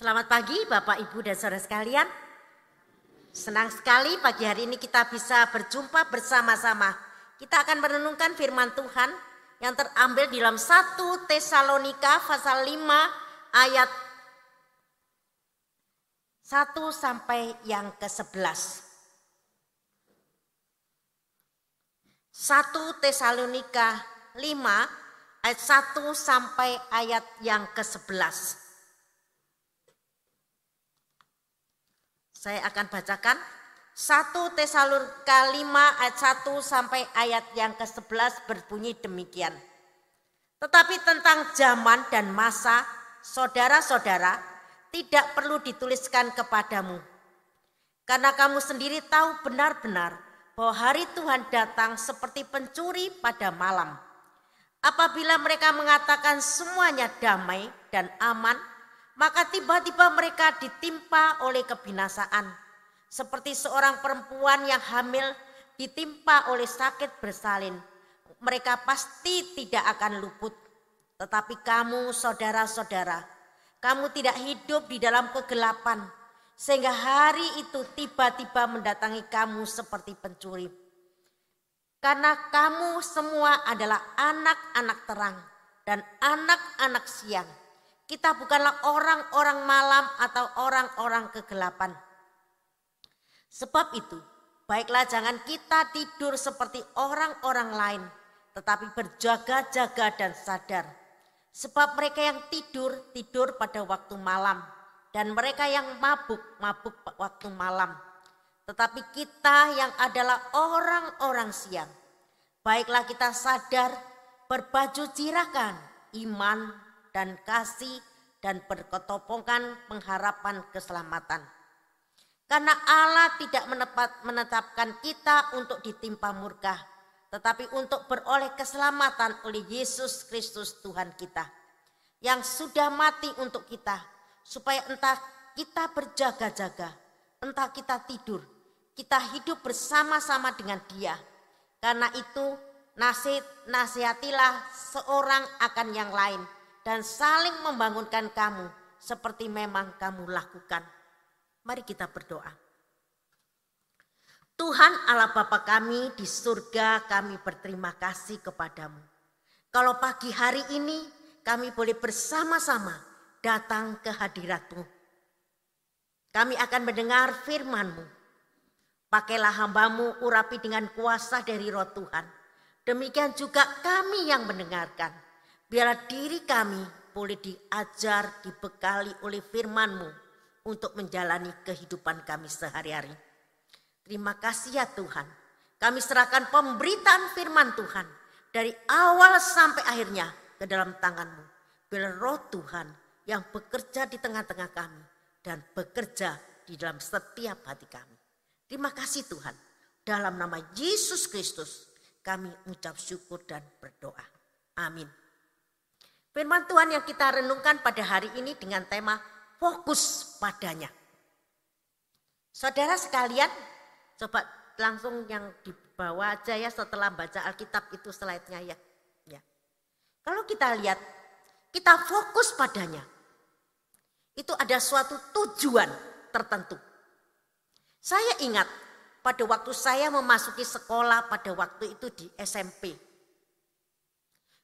Selamat pagi Bapak, Ibu, dan saudara sekalian. Senang sekali pagi hari ini kita bisa berjumpa bersama-sama. Kita akan merenungkan firman Tuhan yang terambil di dalam 1 Tesalonika pasal 5 ayat 1 sampai yang ke-11. 1 Tesalonika 5 ayat 1 sampai ayat yang ke-11. Saya akan bacakan 1 Tesalonika 5 ayat 1 sampai ayat yang ke-11 berbunyi demikian. Tetapi tentang zaman dan masa, saudara-saudara, tidak perlu dituliskan kepadamu. Karena kamu sendiri tahu benar-benar bahwa hari Tuhan datang seperti pencuri pada malam. Apabila mereka mengatakan semuanya damai dan aman, maka tiba-tiba mereka ditimpa oleh kebinasaan. Seperti seorang perempuan yang hamil ditimpa oleh sakit bersalin. Mereka pasti tidak akan luput. Tetapi kamu saudara-saudara, kamu tidak hidup di dalam kegelapan. Sehingga hari itu tiba-tiba mendatangi kamu seperti pencuri. Karena kamu semua adalah anak-anak terang dan anak-anak siang kita bukanlah orang-orang malam atau orang-orang kegelapan. Sebab itu, baiklah jangan kita tidur seperti orang-orang lain, tetapi berjaga-jaga dan sadar. Sebab mereka yang tidur, tidur pada waktu malam. Dan mereka yang mabuk, mabuk waktu malam. Tetapi kita yang adalah orang-orang siang. Baiklah kita sadar, berbaju jirakan, iman, dan kasih dan berketopongan pengharapan keselamatan. Karena Allah tidak menetapkan kita untuk ditimpa murka, tetapi untuk beroleh keselamatan oleh Yesus Kristus Tuhan kita. Yang sudah mati untuk kita, supaya entah kita berjaga-jaga, entah kita tidur, kita hidup bersama-sama dengan dia. Karena itu nasihat, nasihatilah seorang akan yang lain dan saling membangunkan kamu seperti memang kamu lakukan. Mari kita berdoa. Tuhan Allah Bapa kami di surga kami berterima kasih kepadamu. Kalau pagi hari ini kami boleh bersama-sama datang ke hadiratmu. Kami akan mendengar firmanmu. Pakailah hambamu urapi dengan kuasa dari roh Tuhan. Demikian juga kami yang mendengarkan Biarlah diri kami boleh diajar, dibekali oleh firman-Mu untuk menjalani kehidupan kami sehari-hari. Terima kasih ya Tuhan. Kami serahkan pemberitaan firman Tuhan dari awal sampai akhirnya ke dalam tangan-Mu. Biar roh Tuhan yang bekerja di tengah-tengah kami dan bekerja di dalam setiap hati kami. Terima kasih Tuhan. Dalam nama Yesus Kristus kami ucap syukur dan berdoa. Amin. Firman Tuhan yang kita renungkan pada hari ini dengan tema fokus padanya. Saudara sekalian, coba langsung yang di bawah aja ya setelah baca Alkitab itu slide-nya ya. ya. Kalau kita lihat, kita fokus padanya. Itu ada suatu tujuan tertentu. Saya ingat pada waktu saya memasuki sekolah pada waktu itu di SMP.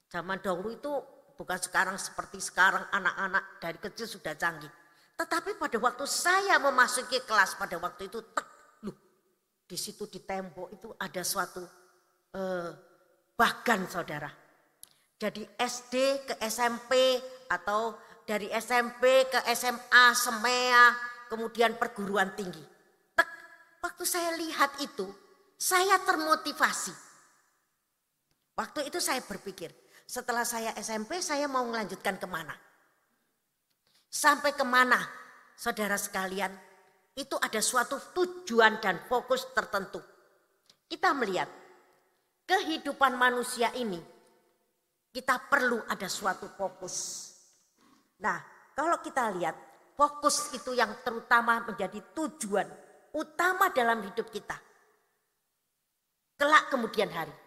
Zaman dahulu itu bukan sekarang seperti sekarang anak-anak dari kecil sudah canggih. Tetapi pada waktu saya memasuki kelas pada waktu itu, tek, loh, di situ di tembok itu ada suatu eh, bagan saudara. Jadi SD ke SMP atau dari SMP ke SMA, SEMEA, kemudian perguruan tinggi. Tek, waktu saya lihat itu, saya termotivasi. Waktu itu saya berpikir, setelah saya SMP saya mau melanjutkan ke mana. Sampai ke mana saudara sekalian itu ada suatu tujuan dan fokus tertentu. Kita melihat kehidupan manusia ini kita perlu ada suatu fokus. Nah kalau kita lihat fokus itu yang terutama menjadi tujuan utama dalam hidup kita. Kelak kemudian hari.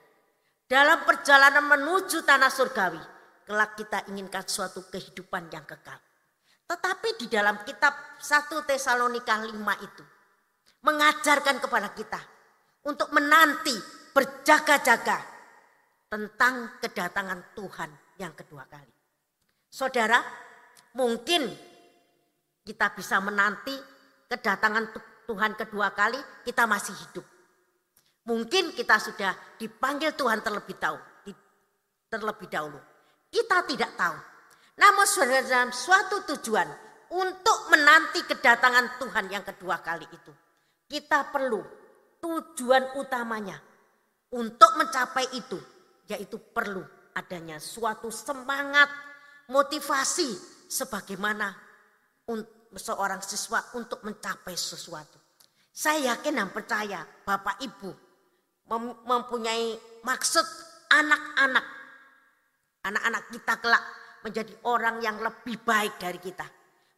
Dalam perjalanan menuju tanah surgawi, kelak kita inginkan suatu kehidupan yang kekal. Tetapi di dalam kitab 1 Tesalonika 5 itu mengajarkan kepada kita untuk menanti berjaga-jaga tentang kedatangan Tuhan yang kedua kali. Saudara, mungkin kita bisa menanti kedatangan Tuhan kedua kali kita masih hidup. Mungkin kita sudah dipanggil Tuhan terlebih tahu, terlebih dahulu. Kita tidak tahu. Namun saudara dalam suatu tujuan untuk menanti kedatangan Tuhan yang kedua kali itu. Kita perlu tujuan utamanya untuk mencapai itu. Yaitu perlu adanya suatu semangat, motivasi sebagaimana seorang siswa untuk mencapai sesuatu. Saya yakin dan percaya Bapak Ibu mempunyai maksud anak-anak. Anak-anak kita kelak menjadi orang yang lebih baik dari kita.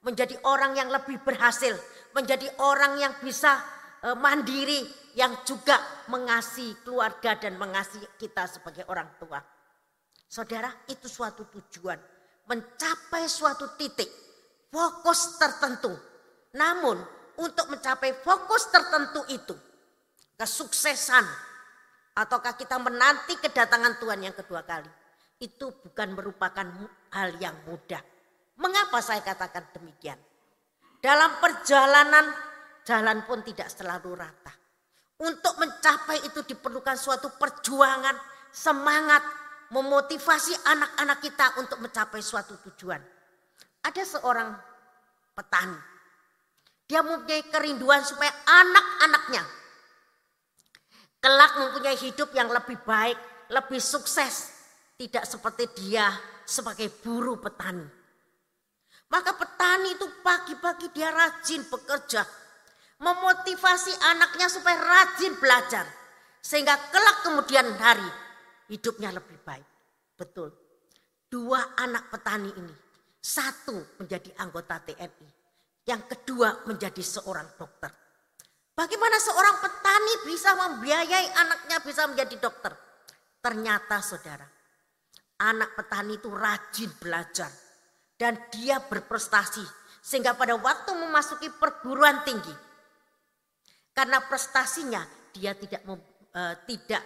Menjadi orang yang lebih berhasil. Menjadi orang yang bisa e, mandiri. Yang juga mengasihi keluarga dan mengasihi kita sebagai orang tua. Saudara itu suatu tujuan. Mencapai suatu titik. Fokus tertentu. Namun untuk mencapai fokus tertentu itu. Kesuksesan. Ataukah kita menanti kedatangan Tuhan yang kedua kali itu bukan merupakan hal yang mudah. Mengapa saya katakan demikian? Dalam perjalanan jalan pun tidak selalu rata. Untuk mencapai itu diperlukan suatu perjuangan, semangat, memotivasi anak-anak kita untuk mencapai suatu tujuan. Ada seorang petani. Dia mempunyai kerinduan supaya anak-anaknya kelak mempunyai hidup yang lebih baik, lebih sukses, tidak seperti dia sebagai buruh petani. Maka petani itu pagi-pagi dia rajin bekerja. Memotivasi anaknya supaya rajin belajar. Sehingga kelak kemudian hari hidupnya lebih baik. Betul. Dua anak petani ini. Satu menjadi anggota TNI. Yang kedua menjadi seorang dokter. Bagaimana seorang petani bisa membiayai anaknya bisa menjadi dokter? Ternyata saudara, anak petani itu rajin belajar dan dia berprestasi sehingga pada waktu memasuki perguruan tinggi karena prestasinya dia tidak e, tidak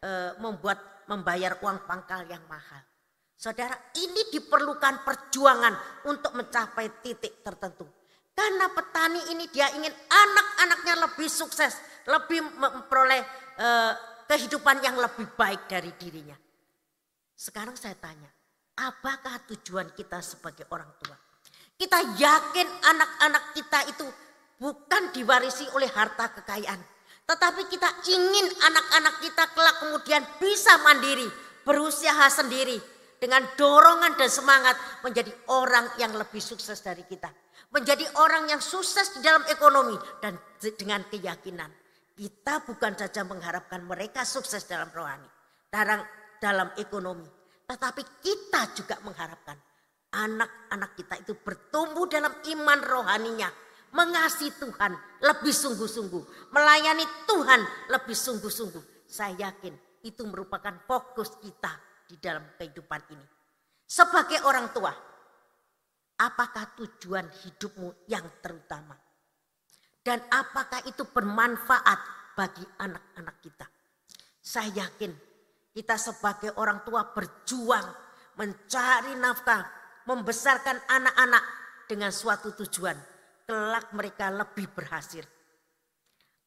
e, membuat membayar uang pangkal yang mahal. Saudara, ini diperlukan perjuangan untuk mencapai titik tertentu. Karena petani ini dia ingin anak-anaknya lebih sukses, lebih memperoleh e, kehidupan yang lebih baik dari dirinya. Sekarang saya tanya, apakah tujuan kita sebagai orang tua? Kita yakin anak-anak kita itu bukan diwarisi oleh harta kekayaan. Tetapi kita ingin anak-anak kita kelak kemudian bisa mandiri, berusaha sendiri. Dengan dorongan dan semangat menjadi orang yang lebih sukses dari kita. Menjadi orang yang sukses di dalam ekonomi dan dengan keyakinan. Kita bukan saja mengharapkan mereka sukses dalam rohani. Dalam dalam ekonomi. Tetapi kita juga mengharapkan anak-anak kita itu bertumbuh dalam iman rohaninya. Mengasihi Tuhan lebih sungguh-sungguh. Melayani Tuhan lebih sungguh-sungguh. Saya yakin itu merupakan fokus kita di dalam kehidupan ini. Sebagai orang tua, apakah tujuan hidupmu yang terutama? Dan apakah itu bermanfaat bagi anak-anak kita? Saya yakin kita sebagai orang tua berjuang mencari nafkah, membesarkan anak-anak dengan suatu tujuan. Kelak mereka lebih berhasil.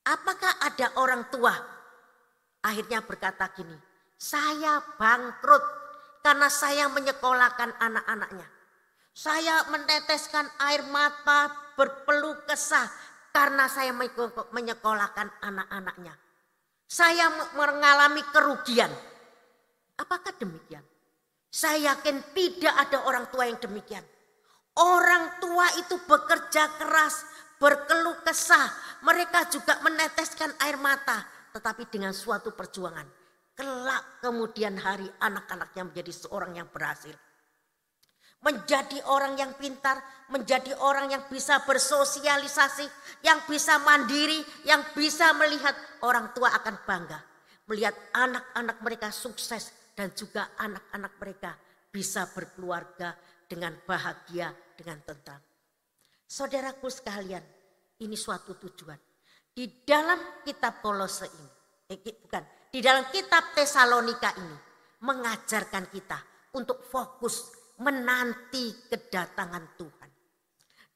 Apakah ada orang tua akhirnya berkata gini, saya bangkrut karena saya menyekolahkan anak-anaknya. Saya meneteskan air mata berpeluh kesah karena saya menyekolahkan anak-anaknya. Saya mengalami kerugian Apakah demikian? Saya yakin tidak ada orang tua yang demikian. Orang tua itu bekerja keras, berkeluh kesah. Mereka juga meneteskan air mata. Tetapi dengan suatu perjuangan. Kelak kemudian hari anak-anaknya menjadi seorang yang berhasil. Menjadi orang yang pintar, menjadi orang yang bisa bersosialisasi, yang bisa mandiri, yang bisa melihat orang tua akan bangga. Melihat anak-anak mereka sukses, dan juga anak-anak mereka bisa berkeluarga dengan bahagia, dengan tentram. Saudaraku sekalian, ini suatu tujuan. Di dalam kitab Kolose ini, eh, bukan, di dalam kitab Tesalonika ini mengajarkan kita untuk fokus menanti kedatangan Tuhan.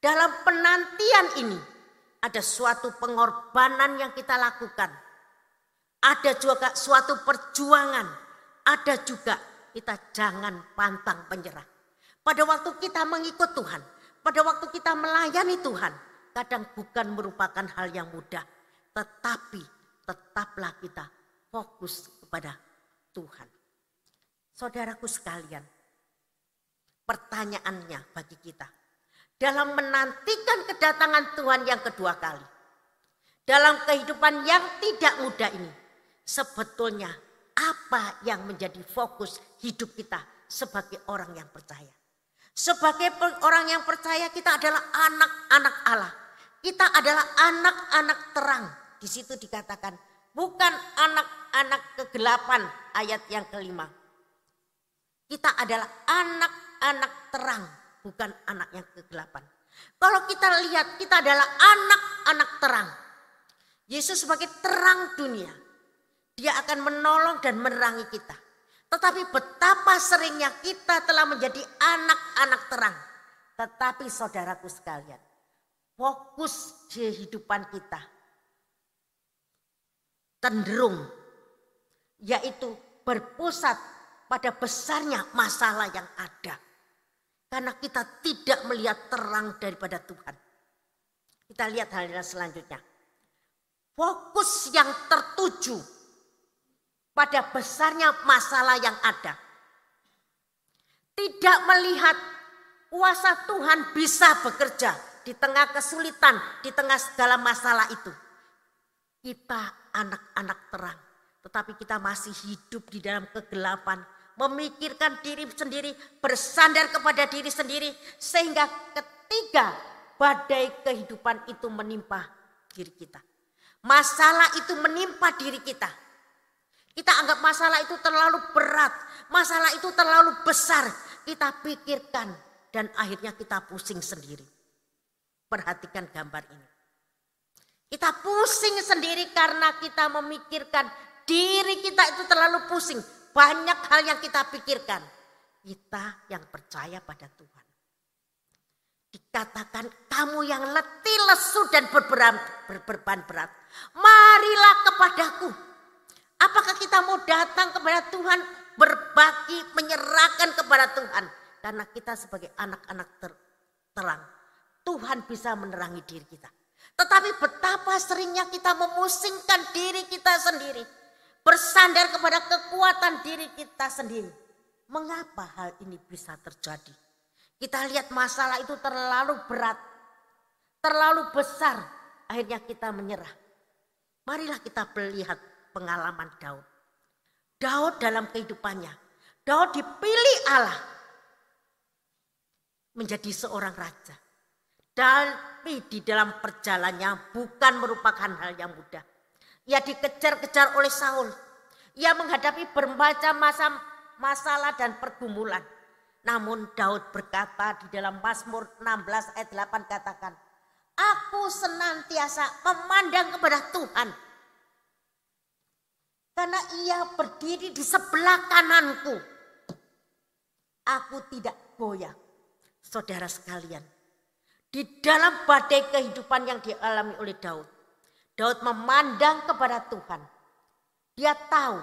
Dalam penantian ini ada suatu pengorbanan yang kita lakukan. Ada juga suatu perjuangan. Ada juga kita jangan pantang penyerah. Pada waktu kita mengikut Tuhan, pada waktu kita melayani Tuhan, kadang bukan merupakan hal yang mudah, tetapi tetaplah kita fokus kepada Tuhan. Saudaraku sekalian, pertanyaannya bagi kita dalam menantikan kedatangan Tuhan yang kedua kali, dalam kehidupan yang tidak mudah ini, sebetulnya apa yang menjadi fokus hidup kita sebagai orang yang percaya? Sebagai orang yang percaya kita adalah anak-anak Allah. Kita adalah anak-anak terang. Di situ dikatakan bukan anak-anak kegelapan ayat yang kelima. Kita adalah anak-anak terang, bukan anak yang kegelapan. Kalau kita lihat kita adalah anak-anak terang. Yesus sebagai terang dunia. Dia akan menolong dan menerangi kita. Tetapi betapa seringnya kita telah menjadi anak-anak terang. Tetapi saudaraku sekalian, fokus kehidupan kita cenderung yaitu berpusat pada besarnya masalah yang ada. Karena kita tidak melihat terang daripada Tuhan. Kita lihat hal yang selanjutnya. Fokus yang tertuju pada besarnya masalah yang ada. Tidak melihat kuasa Tuhan bisa bekerja di tengah kesulitan, di tengah segala masalah itu. Kita anak-anak terang, tetapi kita masih hidup di dalam kegelapan, memikirkan diri sendiri, bersandar kepada diri sendiri, sehingga ketika badai kehidupan itu menimpa diri kita. Masalah itu menimpa diri kita kita anggap masalah itu terlalu berat, masalah itu terlalu besar. Kita pikirkan dan akhirnya kita pusing sendiri. Perhatikan gambar ini. Kita pusing sendiri karena kita memikirkan diri kita itu terlalu pusing. Banyak hal yang kita pikirkan. Kita yang percaya pada Tuhan. Dikatakan kamu yang letih, lesu dan berbeban berat. Marilah kepadaku Apakah kita mau datang kepada Tuhan, berbagi, menyerahkan kepada Tuhan? Karena kita sebagai anak-anak ter terang, Tuhan bisa menerangi diri kita. Tetapi betapa seringnya kita memusingkan diri kita sendiri. Bersandar kepada kekuatan diri kita sendiri. Mengapa hal ini bisa terjadi? Kita lihat masalah itu terlalu berat. Terlalu besar. Akhirnya kita menyerah. Marilah kita melihat pengalaman Daud. Daud dalam kehidupannya, Daud dipilih Allah menjadi seorang raja. Tapi di dalam perjalanannya bukan merupakan hal yang mudah. Ia dikejar-kejar oleh Saul. Ia menghadapi berbagai masa masalah dan pergumulan. Namun Daud berkata di dalam Mazmur 16 ayat 8 katakan, Aku senantiasa memandang kepada Tuhan karena ia berdiri di sebelah kananku. Aku tidak goyah. Saudara sekalian. Di dalam badai kehidupan yang dialami oleh Daud. Daud memandang kepada Tuhan. Dia tahu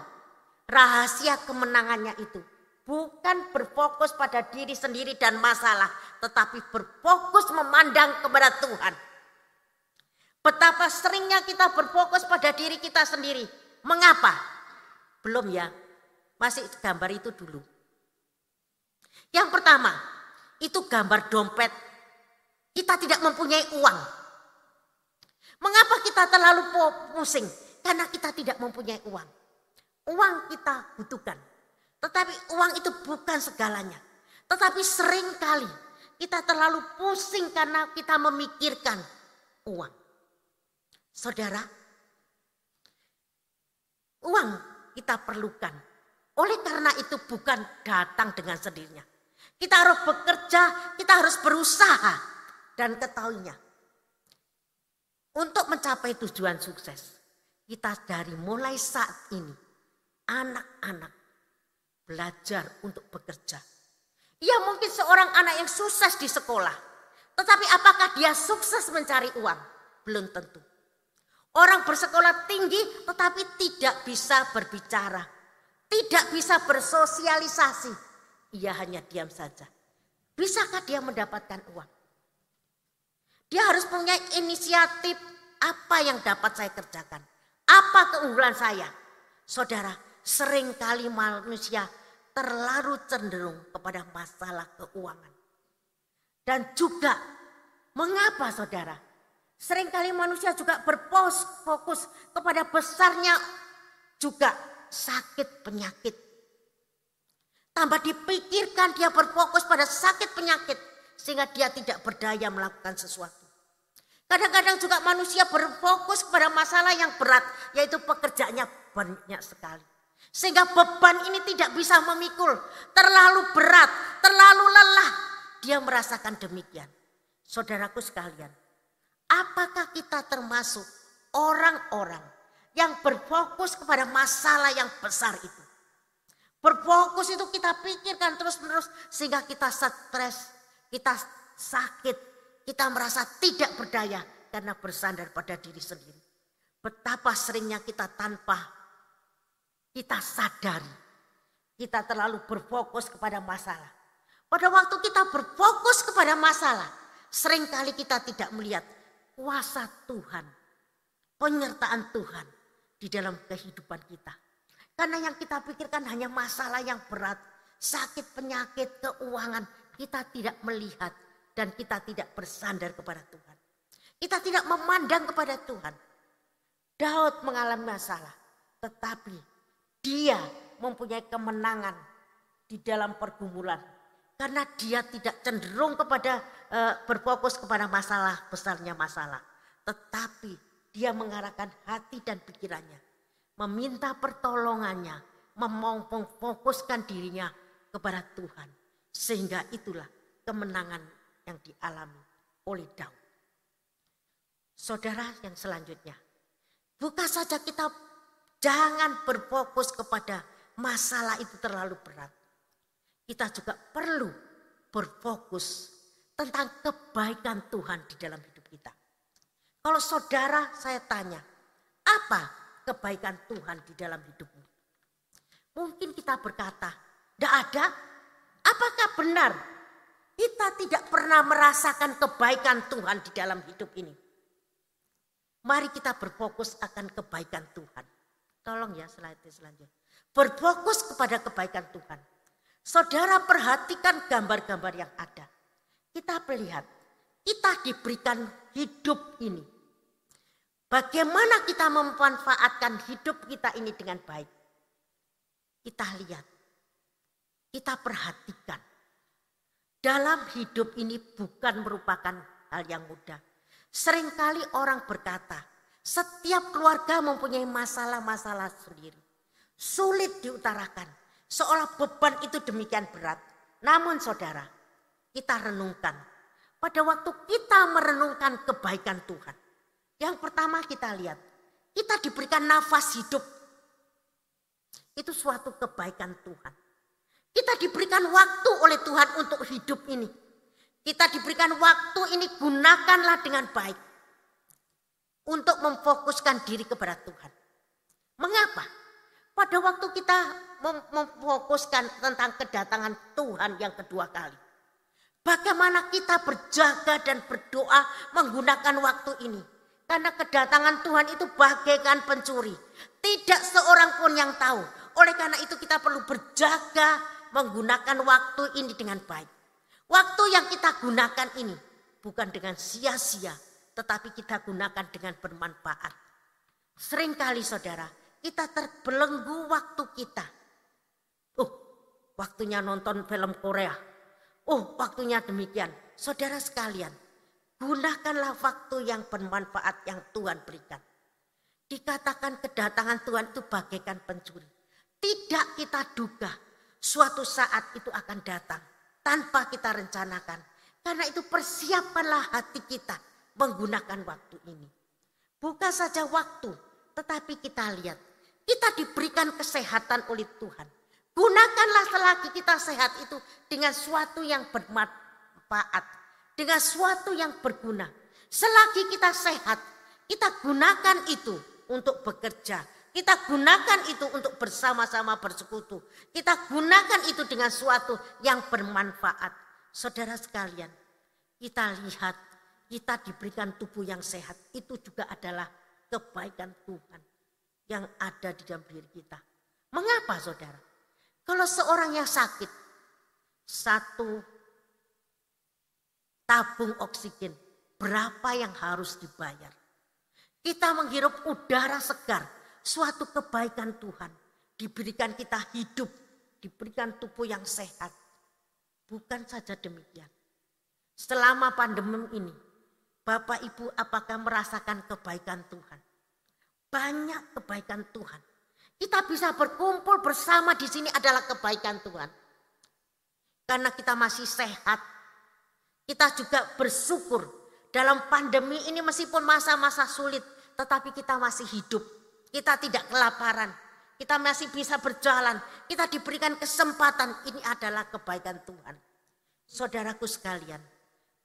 rahasia kemenangannya itu bukan berfokus pada diri sendiri dan masalah, tetapi berfokus memandang kepada Tuhan. Betapa seringnya kita berfokus pada diri kita sendiri, Mengapa? Belum ya. Masih gambar itu dulu. Yang pertama, itu gambar dompet. Kita tidak mempunyai uang. Mengapa kita terlalu pusing? Karena kita tidak mempunyai uang. Uang kita butuhkan. Tetapi uang itu bukan segalanya. Tetapi sering kali kita terlalu pusing karena kita memikirkan uang. Saudara, Uang kita perlukan. Oleh karena itu bukan datang dengan sendirinya. Kita harus bekerja, kita harus berusaha dan ketahuinya. Untuk mencapai tujuan sukses, kita dari mulai saat ini, anak-anak belajar untuk bekerja. Ia mungkin seorang anak yang sukses di sekolah. Tetapi apakah dia sukses mencari uang? Belum tentu. Orang bersekolah tinggi tetapi tidak bisa berbicara. Tidak bisa bersosialisasi. Ia hanya diam saja. Bisakah dia mendapatkan uang? Dia harus punya inisiatif apa yang dapat saya kerjakan. Apa keunggulan saya? Saudara, sering kali manusia terlalu cenderung kepada masalah keuangan. Dan juga mengapa saudara? Seringkali manusia juga berfokus kepada besarnya juga sakit penyakit. Tambah dipikirkan dia berfokus pada sakit penyakit sehingga dia tidak berdaya melakukan sesuatu. Kadang-kadang juga manusia berfokus kepada masalah yang berat yaitu pekerjaannya banyak sekali. Sehingga beban ini tidak bisa memikul. Terlalu berat, terlalu lelah. Dia merasakan demikian. Saudaraku sekalian, apakah kita termasuk orang-orang yang berfokus kepada masalah yang besar itu? Berfokus itu kita pikirkan terus-menerus sehingga kita stres, kita sakit, kita merasa tidak berdaya karena bersandar pada diri sendiri. Betapa seringnya kita tanpa kita sadari kita terlalu berfokus kepada masalah. Pada waktu kita berfokus kepada masalah, sering kali kita tidak melihat kuasa Tuhan, penyertaan Tuhan di dalam kehidupan kita. Karena yang kita pikirkan hanya masalah yang berat, sakit, penyakit, keuangan. Kita tidak melihat dan kita tidak bersandar kepada Tuhan. Kita tidak memandang kepada Tuhan. Daud mengalami masalah, tetapi dia mempunyai kemenangan di dalam pergumulan. Karena dia tidak cenderung kepada e, berfokus kepada masalah, besarnya masalah. Tetapi dia mengarahkan hati dan pikirannya. Meminta pertolongannya, memfokuskan dirinya kepada Tuhan. Sehingga itulah kemenangan yang dialami oleh Daud. Saudara yang selanjutnya, bukan saja kita Jangan berfokus kepada masalah itu terlalu berat. Kita juga perlu berfokus tentang kebaikan Tuhan di dalam hidup kita. Kalau saudara saya tanya, apa kebaikan Tuhan di dalam hidupmu? Mungkin kita berkata, tidak ada. Apakah benar kita tidak pernah merasakan kebaikan Tuhan di dalam hidup ini? Mari kita berfokus akan kebaikan Tuhan. Tolong ya slide selanjutnya. Berfokus kepada kebaikan Tuhan. Saudara perhatikan gambar-gambar yang ada. Kita melihat, kita diberikan hidup ini. Bagaimana kita memanfaatkan hidup kita ini dengan baik? Kita lihat, kita perhatikan. Dalam hidup ini bukan merupakan hal yang mudah. Seringkali orang berkata, setiap keluarga mempunyai masalah-masalah sendiri. Sulit diutarakan. Seolah beban itu demikian berat. Namun saudara, kita renungkan. Pada waktu kita merenungkan kebaikan Tuhan. Yang pertama kita lihat, kita diberikan nafas hidup. Itu suatu kebaikan Tuhan. Kita diberikan waktu oleh Tuhan untuk hidup ini. Kita diberikan waktu ini gunakanlah dengan baik untuk memfokuskan diri kepada Tuhan. Mengapa? Pada waktu kita memfokuskan tentang kedatangan Tuhan yang kedua kali. Bagaimana kita berjaga dan berdoa menggunakan waktu ini. Karena kedatangan Tuhan itu bagaikan pencuri. Tidak seorang pun yang tahu. Oleh karena itu kita perlu berjaga menggunakan waktu ini dengan baik. Waktu yang kita gunakan ini bukan dengan sia-sia tetapi kita gunakan dengan bermanfaat. Seringkali saudara, kita terbelenggu waktu kita. Oh, waktunya nonton film Korea. Oh, waktunya demikian. Saudara sekalian, gunakanlah waktu yang bermanfaat yang Tuhan berikan. Dikatakan kedatangan Tuhan itu bagaikan pencuri. Tidak kita duga suatu saat itu akan datang tanpa kita rencanakan. Karena itu persiapkanlah hati kita menggunakan waktu ini. Bukan saja waktu, tetapi kita lihat. Kita diberikan kesehatan oleh Tuhan. Gunakanlah selagi kita sehat itu dengan suatu yang bermanfaat. Dengan suatu yang berguna. Selagi kita sehat, kita gunakan itu untuk bekerja. Kita gunakan itu untuk bersama-sama bersekutu. Kita gunakan itu dengan suatu yang bermanfaat. Saudara sekalian, kita lihat kita diberikan tubuh yang sehat. Itu juga adalah kebaikan Tuhan yang ada di dalam diri kita. Mengapa saudara? Kalau seorang yang sakit, satu tabung oksigen, berapa yang harus dibayar? Kita menghirup udara segar, suatu kebaikan Tuhan. Diberikan kita hidup, diberikan tubuh yang sehat. Bukan saja demikian. Selama pandemi ini, Bapak Ibu apakah merasakan kebaikan Tuhan? Banyak kebaikan Tuhan. Kita bisa berkumpul bersama di sini adalah kebaikan Tuhan. Karena kita masih sehat. Kita juga bersyukur dalam pandemi ini meskipun masa-masa sulit. Tetapi kita masih hidup. Kita tidak kelaparan. Kita masih bisa berjalan. Kita diberikan kesempatan. Ini adalah kebaikan Tuhan. Saudaraku sekalian,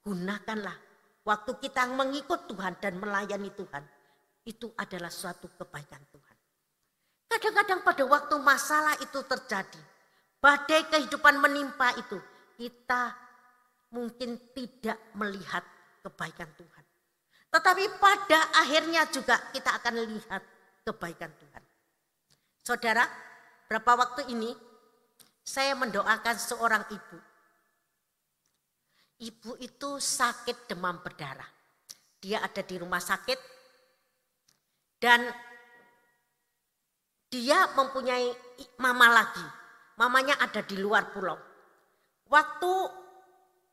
gunakanlah Waktu kita mengikut Tuhan dan melayani Tuhan, itu adalah suatu kebaikan Tuhan. Kadang-kadang pada waktu masalah itu terjadi, badai kehidupan menimpa itu, kita mungkin tidak melihat kebaikan Tuhan. Tetapi pada akhirnya juga kita akan lihat kebaikan Tuhan. Saudara, berapa waktu ini saya mendoakan seorang ibu Ibu itu sakit demam berdarah. Dia ada di rumah sakit dan dia mempunyai mama lagi. Mamanya ada di luar pulau. Waktu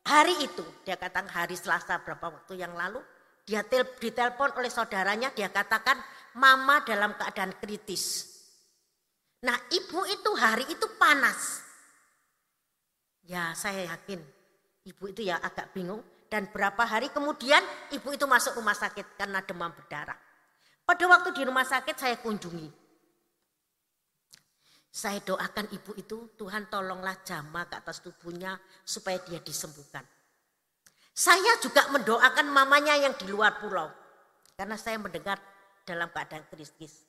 hari itu, dia katakan hari Selasa berapa waktu yang lalu, dia tel, ditelepon oleh saudaranya, dia katakan mama dalam keadaan kritis. Nah ibu itu hari itu panas. Ya saya yakin Ibu itu ya agak bingung dan berapa hari kemudian ibu itu masuk rumah sakit karena demam berdarah. Pada waktu di rumah sakit saya kunjungi. Saya doakan ibu itu, Tuhan tolonglah jama ke atas tubuhnya supaya dia disembuhkan. Saya juga mendoakan mamanya yang di luar pulau. Karena saya mendengar dalam keadaan kritis.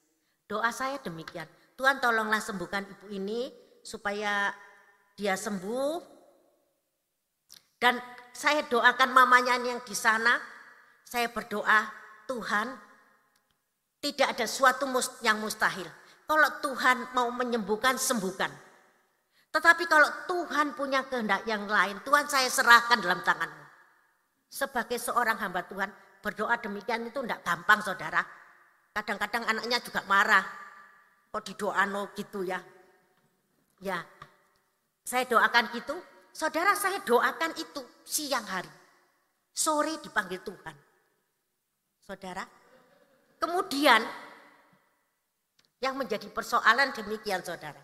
Doa saya demikian. Tuhan tolonglah sembuhkan ibu ini supaya dia sembuh dan saya doakan mamanya yang di sana, saya berdoa, Tuhan, tidak ada suatu yang mustahil. Kalau Tuhan mau menyembuhkan, sembuhkan. Tetapi kalau Tuhan punya kehendak yang lain, Tuhan saya serahkan dalam tanganmu. Sebagai seorang hamba Tuhan, berdoa demikian itu tidak gampang saudara. Kadang-kadang anaknya juga marah. Kok didoano gitu ya. Ya, saya doakan gitu, Saudara saya doakan itu siang hari. Sore dipanggil Tuhan. Saudara. Kemudian yang menjadi persoalan demikian saudara.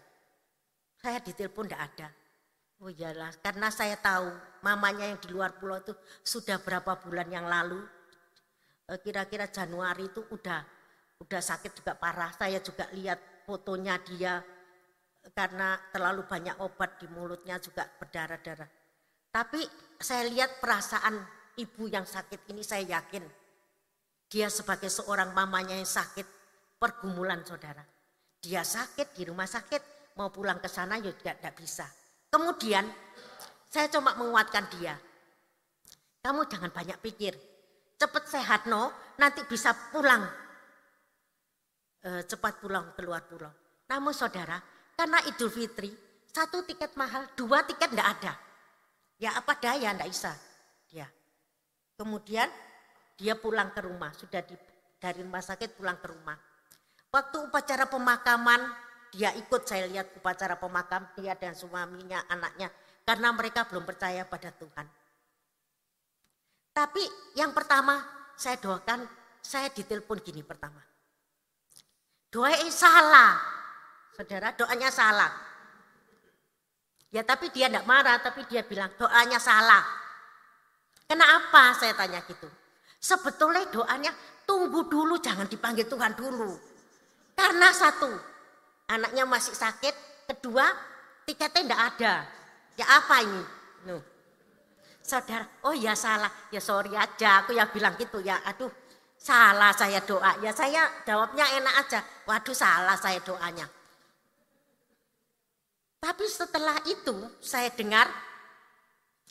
Saya ditelepon tidak ada. Oh iyalah, karena saya tahu mamanya yang di luar pulau itu sudah berapa bulan yang lalu, eh, kira-kira Januari itu udah udah sakit juga parah. Saya juga lihat fotonya dia karena terlalu banyak obat di mulutnya juga berdarah-darah. Tapi saya lihat perasaan ibu yang sakit ini saya yakin dia sebagai seorang mamanya yang sakit pergumulan saudara. Dia sakit di rumah sakit mau pulang ke sana ya juga tidak bisa. Kemudian saya cuma menguatkan dia. Kamu jangan banyak pikir. Cepat sehat no, nanti bisa pulang. E, cepat pulang keluar pulau. Namun saudara, karena Idul Fitri, satu tiket mahal, dua tiket enggak ada. Ya apa daya enggak bisa. Dia. Kemudian dia pulang ke rumah, sudah di, dari rumah sakit pulang ke rumah. Waktu upacara pemakaman, dia ikut saya lihat upacara pemakam dia dan suaminya, anaknya. Karena mereka belum percaya pada Tuhan. Tapi yang pertama saya doakan, saya ditelepon gini pertama. Doain salah, Saudara, doanya salah. Ya tapi dia tidak marah, tapi dia bilang doanya salah. Kenapa saya tanya gitu? Sebetulnya doanya tunggu dulu jangan dipanggil Tuhan dulu. Karena satu, anaknya masih sakit. Kedua, tiketnya tidak ada. Ya apa ini? Nuh. Saudara, oh ya salah. Ya sorry aja, aku yang bilang gitu ya. Aduh, salah saya doa. Ya saya jawabnya enak aja. Waduh salah saya doanya. Tapi setelah itu saya dengar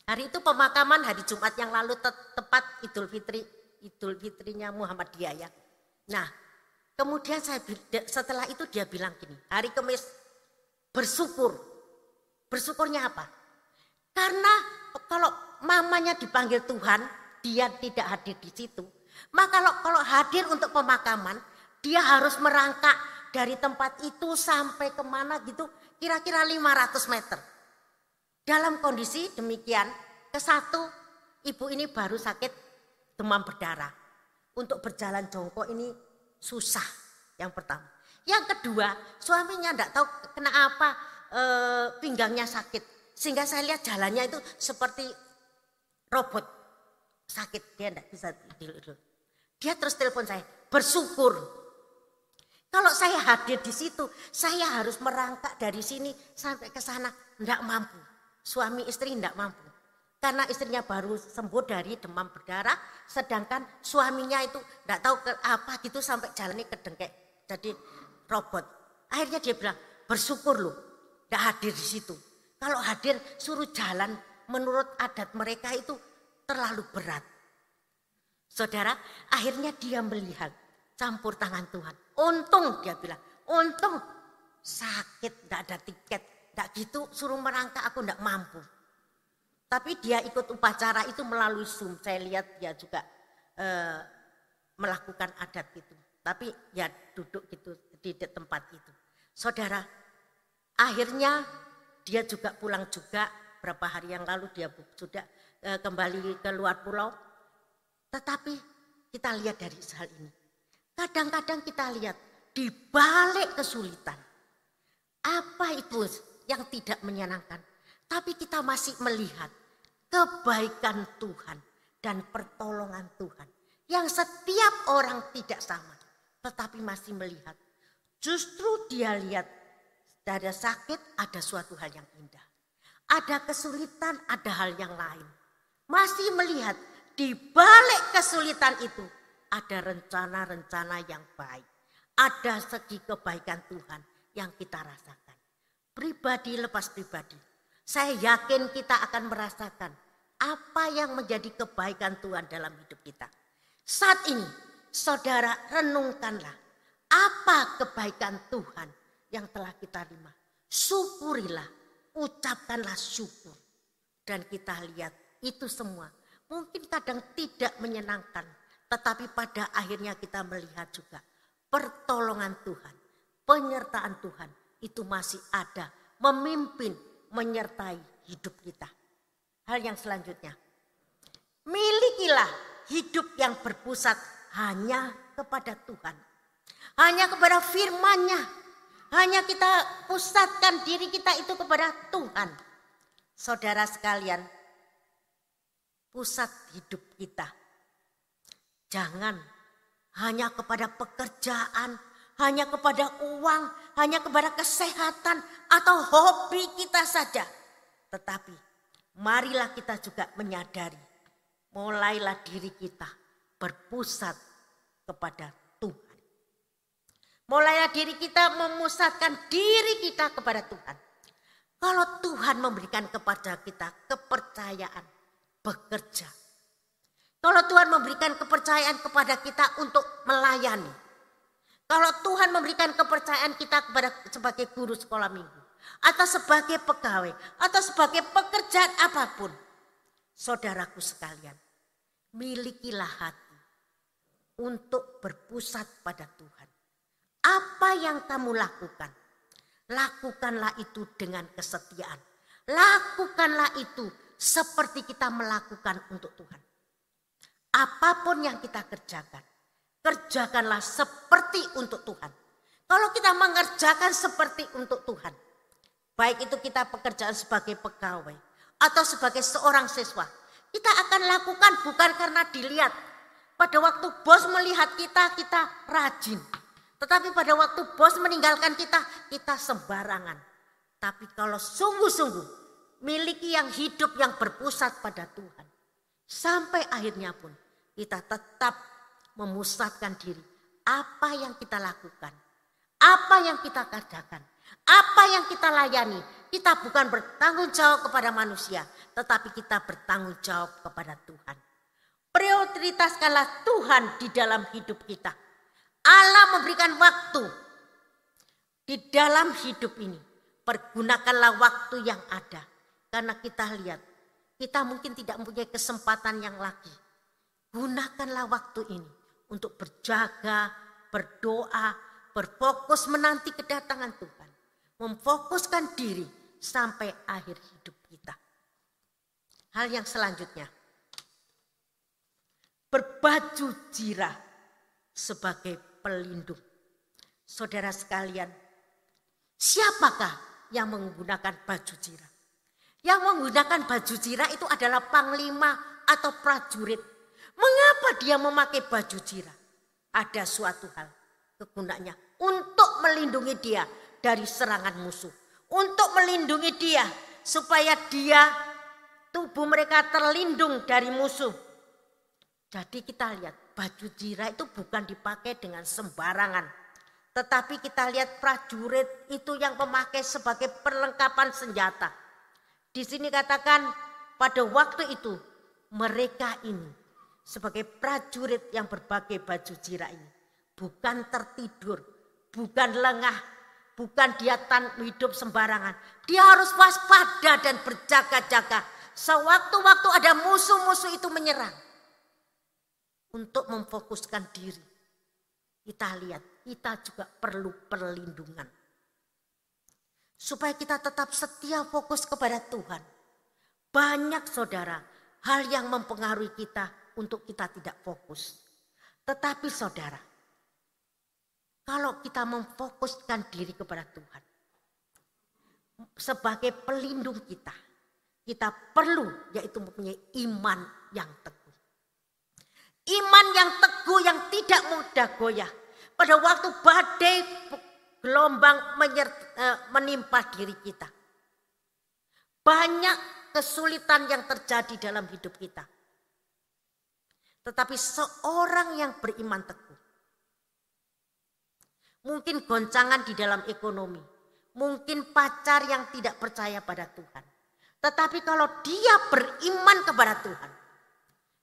Hari itu pemakaman hari Jumat yang lalu te tepat Idul Fitri, Idul Fitrinya Muhammadiyah ya. Nah, kemudian saya setelah itu dia bilang gini, hari Kamis bersyukur. Bersyukurnya apa? Karena kalau mamanya dipanggil Tuhan, dia tidak hadir di situ. Maka kalau kalau hadir untuk pemakaman, dia harus merangkak dari tempat itu sampai ke mana gitu, kira-kira 500 meter. Dalam kondisi demikian, ke satu ibu ini baru sakit demam berdarah. Untuk berjalan jongkok ini susah yang pertama. Yang kedua, suaminya tidak tahu kenapa e, pinggangnya sakit. Sehingga saya lihat jalannya itu seperti robot sakit. Dia tidak bisa tidur. Dia terus telepon saya, bersyukur. Kalau saya hadir di situ, saya harus merangkak dari sini sampai ke sana. Tidak mampu. Suami istri tidak mampu. Karena istrinya baru sembuh dari demam berdarah, sedangkan suaminya itu tidak tahu ke apa gitu sampai jalannya kedengkek. Jadi robot. Akhirnya dia bilang, bersyukur loh, tidak hadir di situ. Kalau hadir suruh jalan menurut adat mereka itu terlalu berat. Saudara, akhirnya dia melihat campur tangan Tuhan. Untung dia bilang, untung sakit, tidak ada tiket, tidak gitu suruh merangkak aku tidak mampu. Tapi dia ikut upacara itu melalui Zoom. Saya lihat dia juga eh, melakukan adat itu. Tapi ya duduk gitu di tempat itu. Saudara, akhirnya dia juga pulang juga berapa hari yang lalu dia sudah eh, kembali ke luar pulau. Tetapi kita lihat dari hal ini. Kadang-kadang kita lihat di balik kesulitan. Apa itu yang tidak menyenangkan. Tapi kita masih melihat kebaikan Tuhan dan pertolongan Tuhan. Yang setiap orang tidak sama. Tetapi masih melihat. Justru dia lihat ada sakit, ada suatu hal yang indah. Ada kesulitan, ada hal yang lain. Masih melihat di balik kesulitan itu ada rencana-rencana yang baik. Ada segi kebaikan Tuhan yang kita rasakan pribadi lepas pribadi. Saya yakin kita akan merasakan apa yang menjadi kebaikan Tuhan dalam hidup kita. Saat ini, saudara renungkanlah apa kebaikan Tuhan yang telah kita terima. Syukurilah, ucapkanlah syukur. Dan kita lihat itu semua mungkin kadang tidak menyenangkan. Tetapi pada akhirnya kita melihat juga pertolongan Tuhan, penyertaan Tuhan itu masih ada memimpin, menyertai hidup kita. Hal yang selanjutnya, milikilah hidup yang berpusat hanya kepada Tuhan. Hanya kepada firman-Nya. Hanya kita pusatkan diri kita itu kepada Tuhan. Saudara sekalian, pusat hidup kita. Jangan hanya kepada pekerjaan, hanya kepada uang, hanya kepada kesehatan atau hobi kita saja. Tetapi marilah kita juga menyadari, mulailah diri kita berpusat kepada Tuhan. Mulailah diri kita memusatkan diri kita kepada Tuhan. Kalau Tuhan memberikan kepada kita kepercayaan bekerja. Kalau Tuhan memberikan kepercayaan kepada kita untuk melayani kalau Tuhan memberikan kepercayaan kita kepada sebagai guru sekolah minggu atau sebagai pegawai atau sebagai pekerjaan apa pun, saudaraku sekalian, milikilah hati untuk berpusat pada Tuhan. Apa yang kamu lakukan, lakukanlah itu dengan kesetiaan. Lakukanlah itu seperti kita melakukan untuk Tuhan. Apa pun yang kita kerjakan, kerjakanlah seperti untuk Tuhan. Kalau kita mengerjakan seperti untuk Tuhan, baik itu kita pekerjaan sebagai pegawai atau sebagai seorang siswa, kita akan lakukan bukan karena dilihat. Pada waktu bos melihat kita, kita rajin. Tetapi pada waktu bos meninggalkan kita, kita sembarangan. Tapi kalau sungguh-sungguh miliki yang hidup yang berpusat pada Tuhan. Sampai akhirnya pun kita tetap memusatkan diri. Apa yang kita lakukan, apa yang kita kerjakan, apa yang kita layani, kita bukan bertanggung jawab kepada manusia, tetapi kita bertanggung jawab kepada Tuhan. Prioritaskanlah Tuhan di dalam hidup kita. Allah memberikan waktu di dalam hidup ini. Pergunakanlah waktu yang ada. Karena kita lihat, kita mungkin tidak mempunyai kesempatan yang lagi. Gunakanlah waktu ini untuk berjaga, berdoa, berfokus menanti kedatangan Tuhan. Memfokuskan diri sampai akhir hidup kita. Hal yang selanjutnya, berbaju jirah sebagai pelindung. Saudara sekalian, siapakah yang menggunakan baju jirah? Yang menggunakan baju jirah itu adalah panglima atau prajurit. Mengapa dia memakai baju jirah? Ada suatu hal kegunaannya untuk melindungi dia dari serangan musuh untuk melindungi dia supaya dia tubuh mereka terlindung dari musuh. Jadi kita lihat baju jira itu bukan dipakai dengan sembarangan. Tetapi kita lihat prajurit itu yang memakai sebagai perlengkapan senjata. Di sini katakan pada waktu itu mereka ini sebagai prajurit yang berbagai baju jira ini. Bukan tertidur, bukan lengah, Bukan dia tan hidup sembarangan. Dia harus waspada dan berjaga-jaga. Sewaktu-waktu ada musuh-musuh itu menyerang. Untuk memfokuskan diri. Kita lihat, kita juga perlu perlindungan. Supaya kita tetap setia fokus kepada Tuhan. Banyak saudara, hal yang mempengaruhi kita untuk kita tidak fokus. Tetapi saudara, kalau kita memfokuskan diri kepada Tuhan. Sebagai pelindung kita. Kita perlu yaitu mempunyai iman yang teguh. Iman yang teguh yang tidak mudah goyah. Pada waktu badai gelombang eh, menimpa diri kita. Banyak kesulitan yang terjadi dalam hidup kita. Tetapi seorang yang beriman teguh Mungkin goncangan di dalam ekonomi. Mungkin pacar yang tidak percaya pada Tuhan. Tetapi kalau dia beriman kepada Tuhan.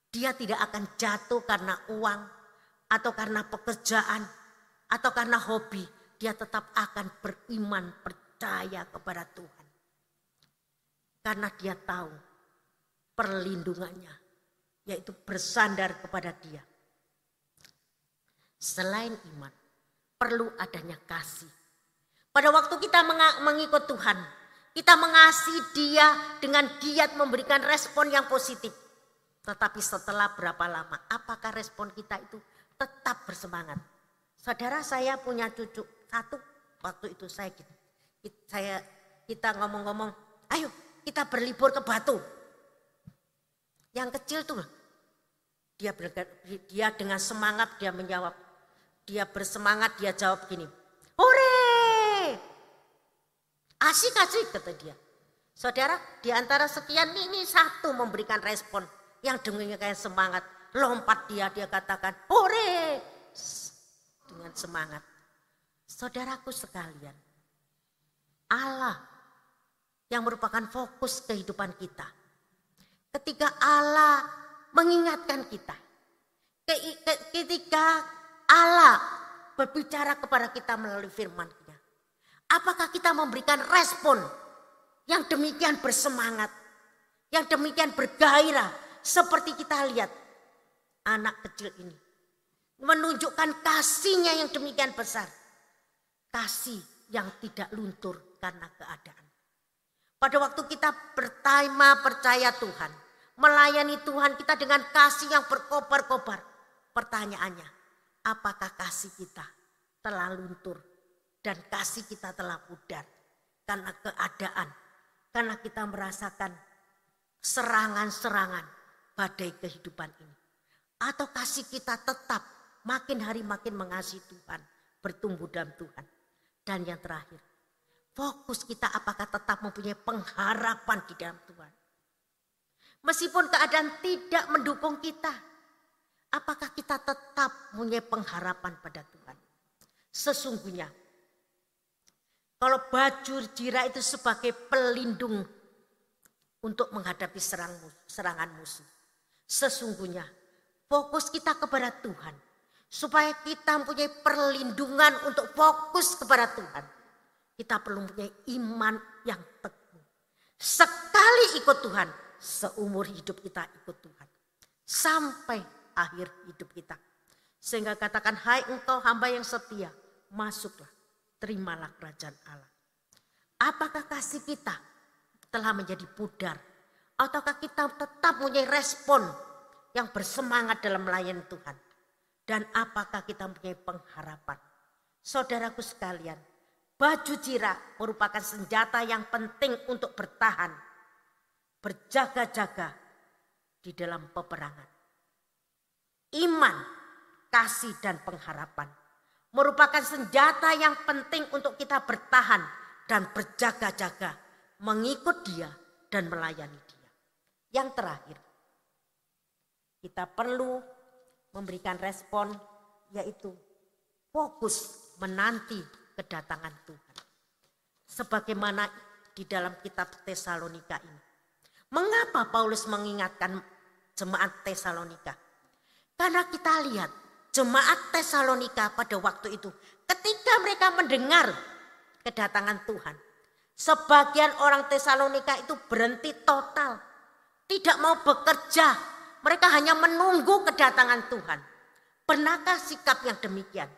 Dia tidak akan jatuh karena uang. Atau karena pekerjaan. Atau karena hobi. Dia tetap akan beriman percaya kepada Tuhan. Karena dia tahu perlindungannya. Yaitu bersandar kepada dia. Selain iman perlu adanya kasih. Pada waktu kita mengikut Tuhan, kita mengasihi dia dengan giat memberikan respon yang positif. Tetapi setelah berapa lama, apakah respon kita itu tetap bersemangat? Saudara saya punya cucu satu, waktu itu saya gitu. Saya kita ngomong-ngomong, ayo kita berlibur ke Batu. Yang kecil tuh, dia dia dengan semangat dia menjawab, dia bersemangat, dia jawab gini. Hore! Asik-asik kata dia. Saudara, di antara sekian ini satu memberikan respon yang dengannya kayak semangat. Lompat dia, dia katakan, hore! Dengan semangat. Saudaraku sekalian, Allah yang merupakan fokus kehidupan kita. Ketika Allah mengingatkan kita, ketika Allah berbicara kepada kita melalui firman-Nya. Apakah kita memberikan respon yang demikian bersemangat, yang demikian bergairah seperti kita lihat anak kecil ini menunjukkan kasihnya yang demikian besar. Kasih yang tidak luntur karena keadaan. Pada waktu kita bertema percaya Tuhan, melayani Tuhan kita dengan kasih yang berkobar-kobar. Pertanyaannya, apakah kasih kita telah luntur dan kasih kita telah pudar karena keadaan, karena kita merasakan serangan-serangan badai kehidupan ini? Atau kasih kita tetap makin hari makin mengasihi Tuhan, bertumbuh dalam Tuhan. Dan yang terakhir, fokus kita apakah tetap mempunyai pengharapan di dalam Tuhan. Meskipun keadaan tidak mendukung kita, apakah kita tetap mempunyai pengharapan pada Tuhan? Sesungguhnya, kalau baju jira itu sebagai pelindung untuk menghadapi serang, serangan musuh. Sesungguhnya fokus kita kepada Tuhan. Supaya kita mempunyai perlindungan untuk fokus kepada Tuhan. Kita perlu mempunyai iman yang teguh. Sekali ikut Tuhan, seumur hidup kita ikut Tuhan. Sampai akhir hidup kita. Sehingga katakan, hai engkau hamba yang setia, masuklah, terimalah kerajaan Allah. Apakah kasih kita telah menjadi pudar? Ataukah kita tetap mempunyai respon yang bersemangat dalam melayani Tuhan? Dan apakah kita mempunyai pengharapan? Saudaraku sekalian, baju jirak merupakan senjata yang penting untuk bertahan berjaga-jaga di dalam peperangan. Iman, kasih dan pengharapan merupakan senjata yang penting untuk kita bertahan dan berjaga-jaga mengikut dia dan melayani dia. Yang terakhir, kita perlu memberikan respon yaitu fokus menanti kedatangan Tuhan. Sebagaimana di dalam kitab Tesalonika ini. Mengapa Paulus mengingatkan jemaat Tesalonika? Karena kita lihat jemaat Tesalonika pada waktu itu ketika mereka mendengar kedatangan Tuhan. Sebagian orang Tesalonika itu berhenti total. Tidak mau bekerja. Mereka hanya menunggu kedatangan Tuhan. Pernahkah sikap yang demikian?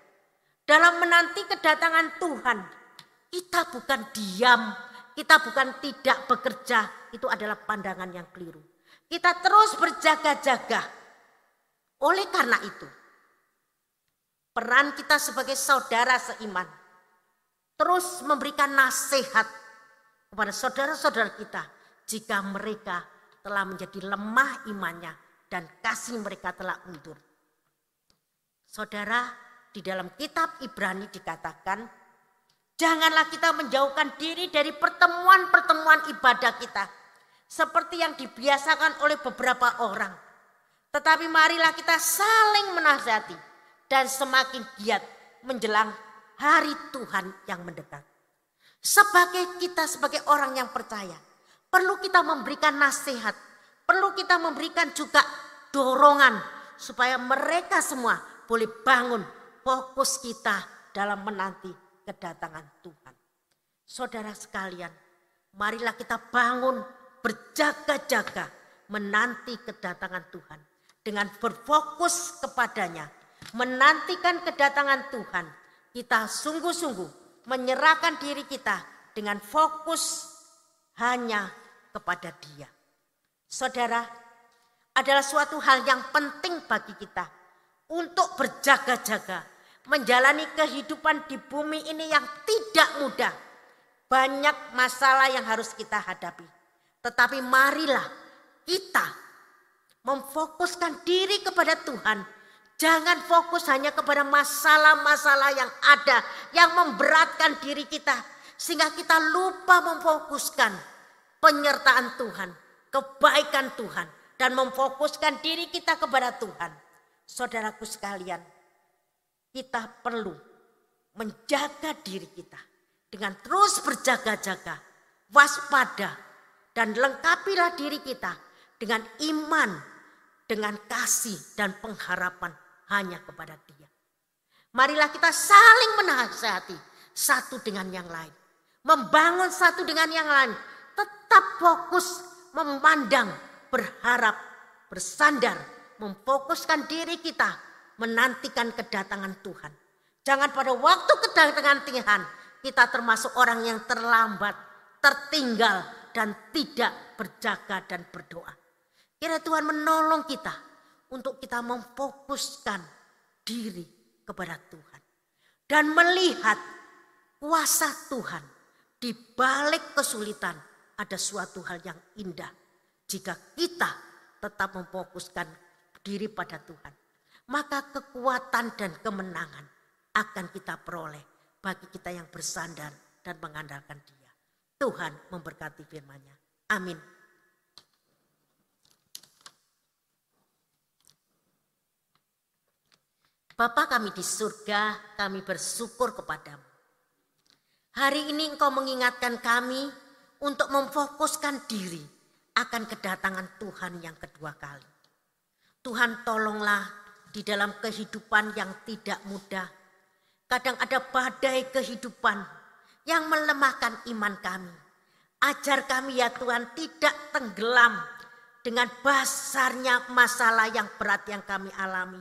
Dalam menanti kedatangan Tuhan, kita bukan diam kita bukan tidak bekerja, itu adalah pandangan yang keliru. Kita terus berjaga-jaga. Oleh karena itu, peran kita sebagai saudara seiman terus memberikan nasihat kepada saudara-saudara kita jika mereka telah menjadi lemah imannya dan kasih mereka telah undur. Saudara, di dalam kitab Ibrani dikatakan Janganlah kita menjauhkan diri dari pertemuan-pertemuan ibadah kita. Seperti yang dibiasakan oleh beberapa orang. Tetapi marilah kita saling menasihati. Dan semakin giat menjelang hari Tuhan yang mendekat. Sebagai kita sebagai orang yang percaya. Perlu kita memberikan nasihat. Perlu kita memberikan juga dorongan. Supaya mereka semua boleh bangun fokus kita dalam menanti kedatangan Tuhan. Saudara sekalian, marilah kita bangun berjaga-jaga menanti kedatangan Tuhan dengan berfokus kepadanya, menantikan kedatangan Tuhan. Kita sungguh-sungguh menyerahkan diri kita dengan fokus hanya kepada Dia. Saudara, adalah suatu hal yang penting bagi kita untuk berjaga-jaga menjalani kehidupan di bumi ini yang tidak mudah. Banyak masalah yang harus kita hadapi. Tetapi marilah kita memfokuskan diri kepada Tuhan. Jangan fokus hanya kepada masalah-masalah yang ada yang memberatkan diri kita sehingga kita lupa memfokuskan penyertaan Tuhan, kebaikan Tuhan dan memfokuskan diri kita kepada Tuhan. Saudaraku sekalian, kita perlu menjaga diri kita dengan terus berjaga-jaga, waspada, dan lengkapilah diri kita dengan iman, dengan kasih dan pengharapan hanya kepada Dia. Marilah kita saling menasihati satu dengan yang lain, membangun satu dengan yang lain, tetap fokus memandang, berharap, bersandar, memfokuskan diri kita menantikan kedatangan Tuhan. Jangan pada waktu kedatangan Tuhan kita termasuk orang yang terlambat, tertinggal dan tidak berjaga dan berdoa. Kira Tuhan menolong kita untuk kita memfokuskan diri kepada Tuhan dan melihat kuasa Tuhan di balik kesulitan ada suatu hal yang indah jika kita tetap memfokuskan diri pada Tuhan, maka kekuatan dan kemenangan akan kita peroleh bagi kita yang bersandar dan mengandalkan dia. Tuhan memberkati firman-Nya. Amin. Bapa kami di surga, kami bersyukur kepadamu. Hari ini engkau mengingatkan kami untuk memfokuskan diri akan kedatangan Tuhan yang kedua kali. Tuhan tolonglah di dalam kehidupan yang tidak mudah. Kadang ada badai kehidupan yang melemahkan iman kami. Ajar kami ya Tuhan tidak tenggelam dengan basarnya masalah yang berat yang kami alami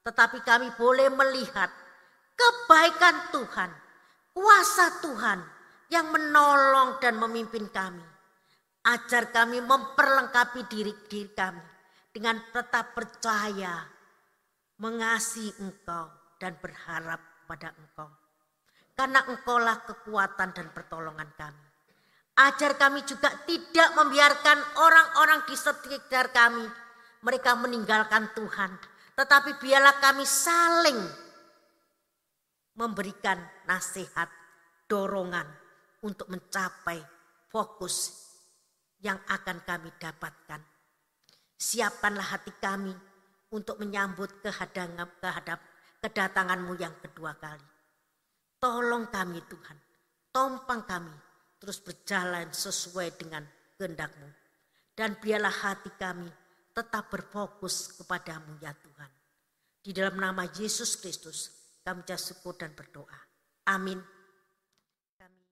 tetapi kami boleh melihat kebaikan Tuhan, kuasa Tuhan yang menolong dan memimpin kami. Ajar kami memperlengkapi diri, diri kami dengan tetap percaya, mengasihi Engkau dan berharap pada Engkau. Karena Engkaulah kekuatan dan pertolongan kami. Ajar kami juga tidak membiarkan orang-orang di sekitar kami mereka meninggalkan Tuhan tetapi biarlah kami saling memberikan nasihat, dorongan untuk mencapai fokus yang akan kami dapatkan. Siapkanlah hati kami untuk menyambut kehadangan, kehadap kedatanganmu yang kedua kali. Tolong kami Tuhan, tompang kami terus berjalan sesuai dengan kehendakmu. Dan biarlah hati kami tetap berfokus kepadamu ya Tuhan. Di dalam nama Yesus Kristus kami syukur dan berdoa. Amin.